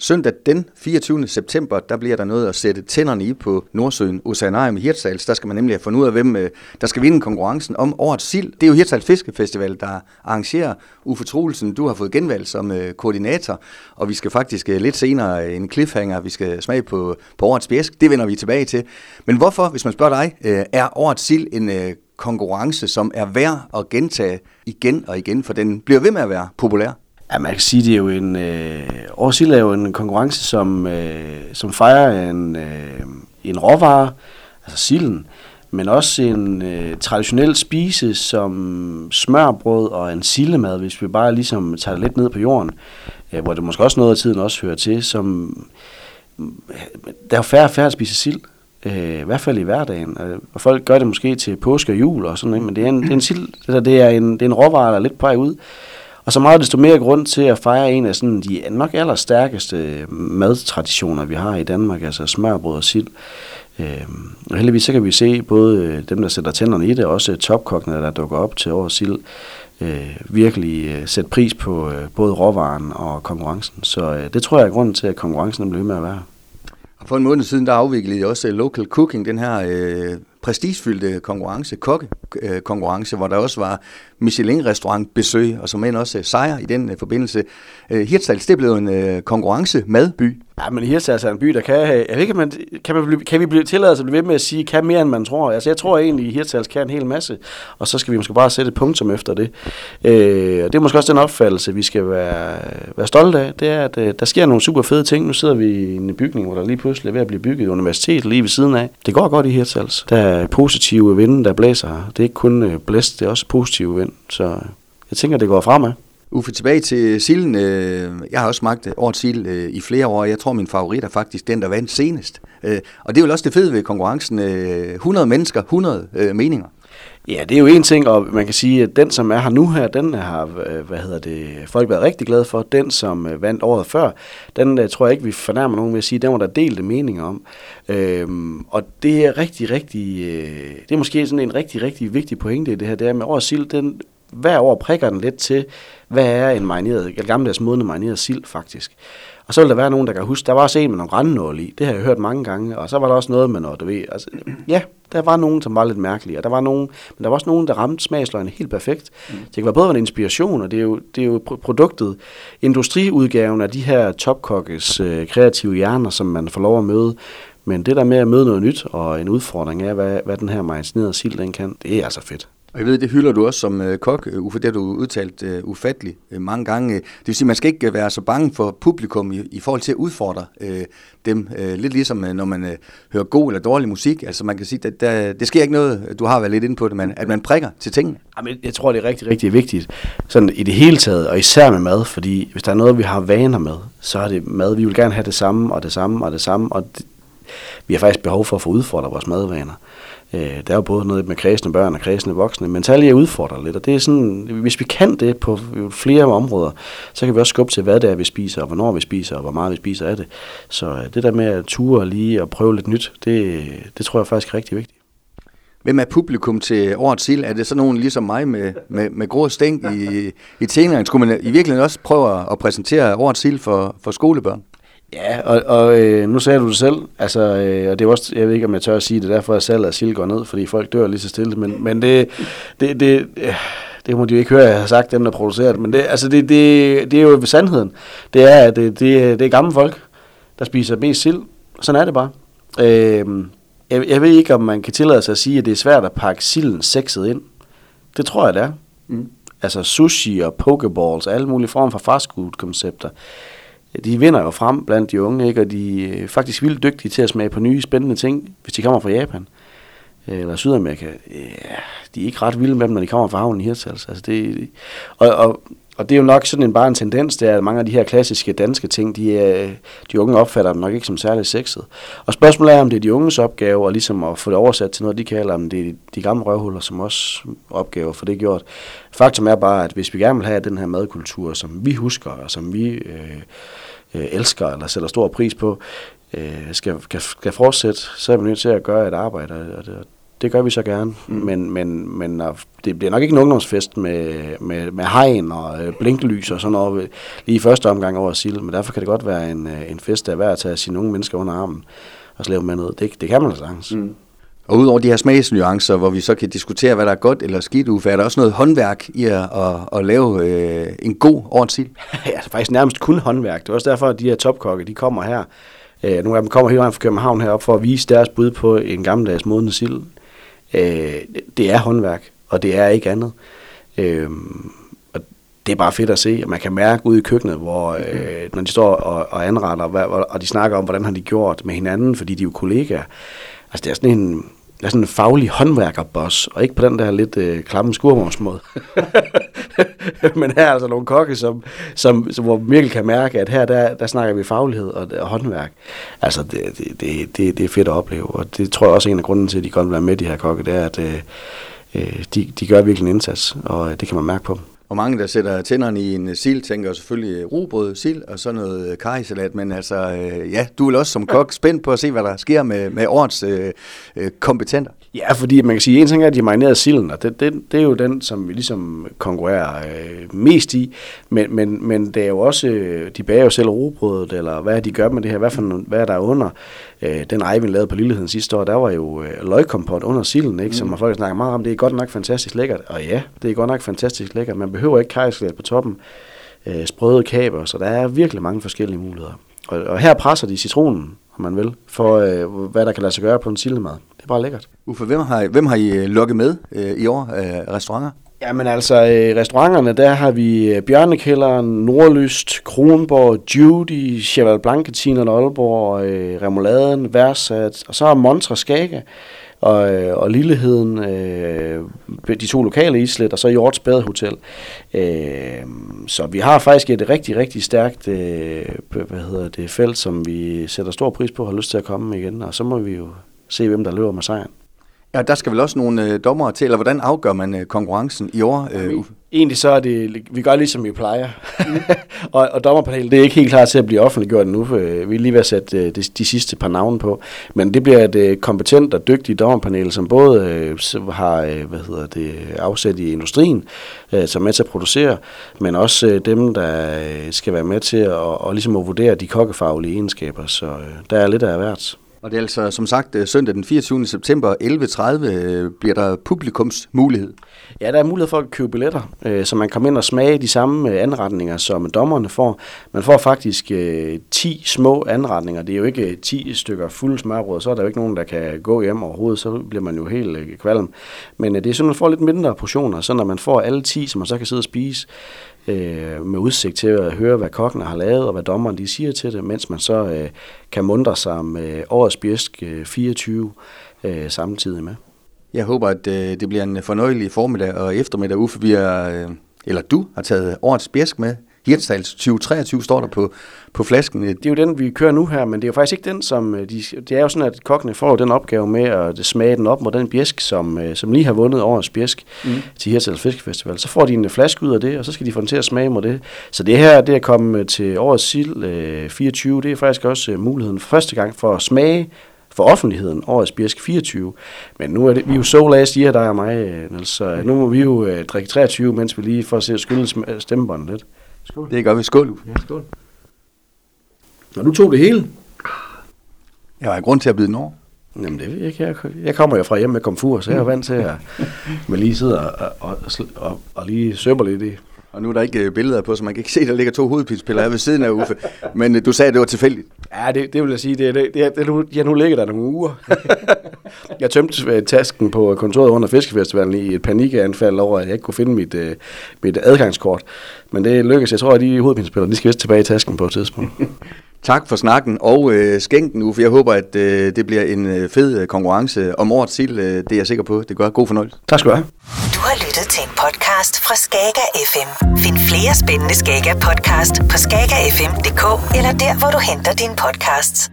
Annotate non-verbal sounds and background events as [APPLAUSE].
søndag den 24. september, der bliver der noget at sætte tænderne i på Nordsøen Oceanarium i Hirtshals. Der skal man nemlig have fundet ud af, hvem øh, der skal vinde konkurrencen om årets sild. Det er jo Hirtshals Fiskefestival, der arrangerer Uffe Troelsen. Du har fået genvalg som øh, koordinator, og vi skal faktisk øh, lidt senere en cliffhanger, vi skal smage på, på årets bjæsk. Det vender vi tilbage til. Men hvorfor, hvis man spørger dig, er årets sild en konkurrence, som er værd at gentage igen og igen, for den bliver ved med at være populær? Ja, man kan sige, det er jo en... Øh, Årsild er jo en konkurrence, som, øh, som fejrer en, øh, en råvare, altså silden, men også en øh, traditionel spise som smørbrød og en sildemad, hvis vi bare ligesom tager det lidt ned på jorden, øh, hvor det måske også noget af tiden også hører til, som... Der er jo færre og færre at spise sild, øh, i hvert fald i hverdagen. Øh, og folk gør det måske til påske og jul og sådan noget, men det er en, det er en, sild, det er en, det er en råvare, der er lidt på vej ud. Og så meget desto mere grund til at fejre en af sådan de nok allerstærkeste øh, madtraditioner, vi har i Danmark, altså smørbrød og sild. Øh, og heldigvis så kan vi se både øh, dem, der sætter tænderne i det, og også topkokkene, der dukker op til årets sild, øh, virkelig øh, sætte pris på øh, både råvaren og konkurrencen. Så øh, det tror jeg er grunden til, at konkurrencen bliver med at være. Og for en måned siden, der afviklede I også øh, Local Cooking, den her øh, prestigefyldte konkurrence, kokke Øh, konkurrence, hvor der også var Michelin-restaurant besøg, og som end også øh, sejr i den øh, forbindelse. Hirtshals, det blev en konkurrence madby. Ja, men Hirtshals er en by, der kan jeg ved ikke, man, kan, man blive, kan vi blive tilladet at blive ved med at sige, kan mere end man tror. Altså jeg tror egentlig, at Hirtshals kan en hel masse, og så skal vi måske bare sætte et punktum efter det. Øh, og det er måske også den opfattelse, vi skal være, være stolte af, det er, at øh, der sker nogle super fede ting. Nu sidder vi i en bygning, hvor der lige pludselig er ved at blive bygget et universitet lige ved siden af. Det går godt i Hirtshals. Der er positive vinde, der blæser. Det er ikke kun øh, blæst, det er også positiv vind. Så øh, jeg tænker, det går fremad. Uffe, tilbage til silden. Øh, jeg har også smagt årets sild i flere år. Jeg tror, min favorit er faktisk den, der vandt senest. Og det er jo også det fede ved konkurrencen. 100 mennesker, 100 meninger. Ja, det er jo en ting, og man kan sige, at den, som er her nu her, den har øh, hvad hedder det, folk været rigtig glade for. Den, som øh, vandt året før, den øh, tror jeg ikke, vi fornærmer nogen ved at sige, den var der delte meninger om. Øhm, og det er rigtig, rigtig, det er måske sådan en rigtig, rigtig vigtig pointe i det her, det er med årets sild, den hver år prikker den lidt til, hvad er en marineret, gammeldags modne marineret sild faktisk. Og så vil der være nogen, der kan huske, der var også en med nogle randnål i. Det har jeg hørt mange gange. Og så var der også noget med noget, du ved. Altså, ja, der var nogen, som var lidt mærkelige. Og der var nogen, men der var også nogen, der ramte smagsløgene helt perfekt. Mm. Det kan være både en inspiration, og det er jo, det er jo produktet, industriudgaven af de her topkokkes øh, kreative hjerner, som man får lov at møde. Men det der med at møde noget nyt, og en udfordring af, hvad, hvad den her marinerede sild den kan, det er altså fedt. Og jeg ved, det hylder du også som øh, kok, øh, Uffe, det har du udtalt øh, ufatteligt øh, mange gange. Det vil sige, man skal ikke øh, være så bange for publikum i, i forhold til at udfordre øh, dem. Øh, lidt ligesom uh, når man øh, hører god eller dårlig musik. Altså man kan sige, at der, det sker ikke noget, du har været lidt inde på det, men at man prikker til tingene. Jamen, jeg tror, det er rigtig, rigtig vigtigt. Sådan i det hele taget, og især med mad, fordi hvis der er noget, vi har vaner med, så er det mad. Vi vil gerne have det samme, og det samme, og det samme, og det, vi har faktisk behov for at få udfordret vores madvaner. Øh, der er jo både noget med kredsende børn og kredsende voksne, men tal er udfordret lidt, og det er sådan, hvis vi kan det på flere områder, så kan vi også skubbe til, hvad det er, vi spiser, og hvornår vi spiser, og hvor meget vi spiser af det. Så øh, det der med at ture lige og prøve lidt nyt, det, det tror jeg faktisk er rigtig vigtigt. Hvem er publikum til årets sild? Er det sådan nogen ligesom mig med, med, med grå stænk i, i tænerne? Skulle man i virkeligheden også prøve at præsentere årets sild for, for skolebørn? Ja, og, og øh, nu sagde du det selv, altså, øh, og det er også, jeg ved ikke, om jeg tør at sige det, derfor at salget af sild går ned, fordi folk dør lige så stille, men, men det, det, det, øh, det må de jo ikke høre, jeg har sagt, dem der producerer det, men det, altså det, det, det er jo sandheden. Det er, at det, det, det er gamle folk, der spiser mest sild. Sådan er det bare. Øh, jeg, jeg ved ikke, om man kan tillade sig at sige, at det er svært at pakke silden sexet ind. Det tror jeg, det er. Mm. Altså sushi og pokeballs og alle mulige former for fastfood-koncepter de vinder jo frem blandt de unge, ikke? og de er faktisk vildt dygtige til at smage på nye, spændende ting, hvis de kommer fra Japan øh, eller Sydamerika. Ja, de er ikke ret vilde med dem, når de kommer fra havnen i Hirtshals. Altså det, og, og, og det er jo nok sådan en, bare en tendens, det er, at mange af de her klassiske danske ting, de, øh, de unge opfatter dem nok ikke som særlig sexet. Og spørgsmålet er, om det er de unges opgave, og ligesom at få det oversat til noget, de kalder, om det er de gamle røvhuller, som også opgave for det gjort. Faktum er bare, at hvis vi gerne vil have den her madkultur, som vi husker, og som vi øh, øh, elsker, eller sætter stor pris på, øh, skal, skal, skal fortsætte, så er vi nødt til at gøre et arbejde, og det, det gør vi så gerne. Mm. Men, men, men det bliver nok ikke en ungdomsfest med, med, med hegn og øh, blinklys og sådan noget lige i første omgang over sild. Men derfor kan det godt være en, øh, en fest, der er værd at tage sine unge mennesker under armen og slæve med ned. Det, det kan man sagtens. Mm. Og udover de her smagsnuancer, hvor vi så kan diskutere, hvad der er godt eller skidt, Uffe, er der også noget håndværk i at, at, at lave øh, en god årsild? [LAUGHS] ja, er faktisk nærmest kun håndværk. Det er også derfor, at de her topkokke, de kommer her. Øh, nogle af dem kommer hele vejen fra København herop for at vise deres bud på en gammeldags modende sild. Øh, det er håndværk, og det er ikke andet. Øh, og det er bare fedt at se, og man kan mærke ude i køkkenet, hvor øh, når de står og, og anretter, og, og de snakker om, hvordan har de gjort med hinanden, fordi de er jo kollegaer. Altså det er sådan en, er sådan en faglig håndværkerboss, og ikke på den der lidt øh, klamme skurvognsmåde. [LAUGHS] Men her er altså nogle kokke, som, som, som, hvor Mikkel kan mærke, at her der, der snakker vi faglighed og, og håndværk. Altså det, det, det, det, det er fedt at opleve, og det tror jeg også er en af grunden til, at de godt vil være med, de her kokke, det er, at øh, øh de, de gør virkelig en indsats, og øh, det kan man mærke på dem. Og mange, der sætter tænderne i en sild, tænker selvfølgelig rugbrød, sild og så noget karisalat. Men altså, øh, ja, du er også som [LAUGHS] kok spændt på at se, hvad der sker med, med årets øh, øh, kompetenter. Ja, fordi man kan sige, en ting er, at de marinerede silden, og det, det, det er jo den, som vi ligesom konkurrerer øh, mest i. Men, men, men det er jo også, øh, de bager jo selv rugbrødet, eller hvad de gør med det her, hvad, for, hvad der er under. Øh, den ej, vi lavede på Lilleheden sidste år, der var jo øh, løgkompot under silden, ikke, mm. som folk snakker meget om. Det er godt nok fantastisk lækkert, og ja, det er godt nok fantastisk lækkert. Man behøver ikke kajslet på toppen, øh, sprøde kaber, så der er virkelig mange forskellige muligheder. Og, og her presser de citronen, om man vil, for øh, hvad der kan lade sig gøre på en sildemad. Det er bare lækkert. Uffe, hvem har, hvem har I øh, lukket med øh, i år af øh, restauranter? Jamen altså, øh, restauranterne, der har vi øh, Bjørnekælderen, Nordlyst, Kronborg, Judy, Cheval Blanketin og Aalborg, øh, Remoladen, Versat, og så er Montra Skage og, øh, og Lilleheden, øh, de to lokale islet, og så Hjorts Badehotel. Øh, så vi har faktisk et rigtig, rigtig stærkt øh, hvad hedder det, felt, som vi sætter stor pris på og har lyst til at komme igen, og så må vi jo se, hvem der løber med sejren. Ja, der skal vel også nogle øh, dommere til, eller hvordan afgør man øh, konkurrencen i år? Øh, Egentlig så er det, vi gør ligesom vi plejer. Mm. [LAUGHS] og, og dommerpanelet, det er ikke helt klar til at blive offentliggjort nu. For, øh, vi er lige ved at sætte øh, de, de sidste par navne på. Men det bliver et øh, kompetent og dygtigt dommerpanel, som både øh, har øh, hvad hedder det, afsæt i industrien, øh, som er med til at producere, men også øh, dem, der øh, skal være med til at og ligesom at vurdere de kokkefaglige egenskaber. Så øh, der er lidt af hvert. Og det er altså som sagt øh, søndag den 24. september 11.30 øh, bliver der publikumsmulighed. Ja, der er mulighed for at købe billetter, øh, så man kan ind og smage de samme øh, anretninger, som dommerne får. Man får faktisk 10 små anretninger. Det er jo ikke 10 stykker fuld smørbrød, så er der jo ikke nogen, der kan gå hjem overhovedet, så bliver man jo helt kvalm. Men det er sådan, at man får lidt mindre portioner, så når man får alle 10, som man så kan sidde og spise, øh, med udsigt til at høre, hvad kokkene har lavet, og hvad dommeren de siger til det, mens man så øh, kan mundre sig med årets bjæsk øh, 24 øh, samtidig med. Jeg håber, at øh, det bliver en fornøjelig formiddag og eftermiddag, Uffe. Vi er, øh, eller du har taget årets bjæsk med Hirtshals 2023 står der på, på flasken. Det er jo den, vi kører nu her, men det er jo faktisk ikke den, som... Øh, de, det er jo sådan, at kokkene får den opgave med at smage den op mod den bjæsk, som, øh, som lige har vundet årets bjæsk mm. til Hirtshals Fiskefestival. Så får de en flaske ud af det, og så skal de få den til at smage mod det. Så det her, det at komme til årets sild øh, 24, det er faktisk også øh, muligheden for første gang for at smage for offentligheden årets Bjersk 24. Men nu er det, vi er jo så last year, der er mig, Niels, så nu må vi jo øh, drikke 23, mens vi lige får at se skylde stemmebåndet lidt. Skål. Det gør vi. Skål. Ja, skål. Når du tog det hele. Jeg har grund til at byde den over. Jamen det ved jeg ikke. Jeg, jeg kommer jo fra hjem med komfur, så jeg er vant til at man lige sidder og, og, og, og lige søber lidt i. Og nu er der ikke øh, billeder på, så man kan ikke se, at der ligger to hovedpilspiller ved siden af Uffe. Men øh, du sagde, at det var tilfældigt. Ja, det, det vil jeg sige. Det, det, det, det, nu, ja, nu ligger der nogle uger. [LAUGHS] jeg tømte øh, tasken på kontoret under Fiskefestivalen i et panikanfald over, at jeg ikke kunne finde mit, mit adgangskort. Men det lykkedes. Jeg tror, at de hovedpilspillere, de skal vist tilbage i tasken på et tidspunkt. [LAUGHS] Tak for snakken og øh, skænken, Uffe. Jeg håber, at øh, det bliver en øh, fed konkurrence om årets sild. Øh, det er jeg sikker på. Det gør god fornøjelse. Tak skal du have. Du har lyttet til en podcast fra Skager FM. Find flere spændende Skager podcast på skagerfm.dk eller der, hvor du henter dine podcasts.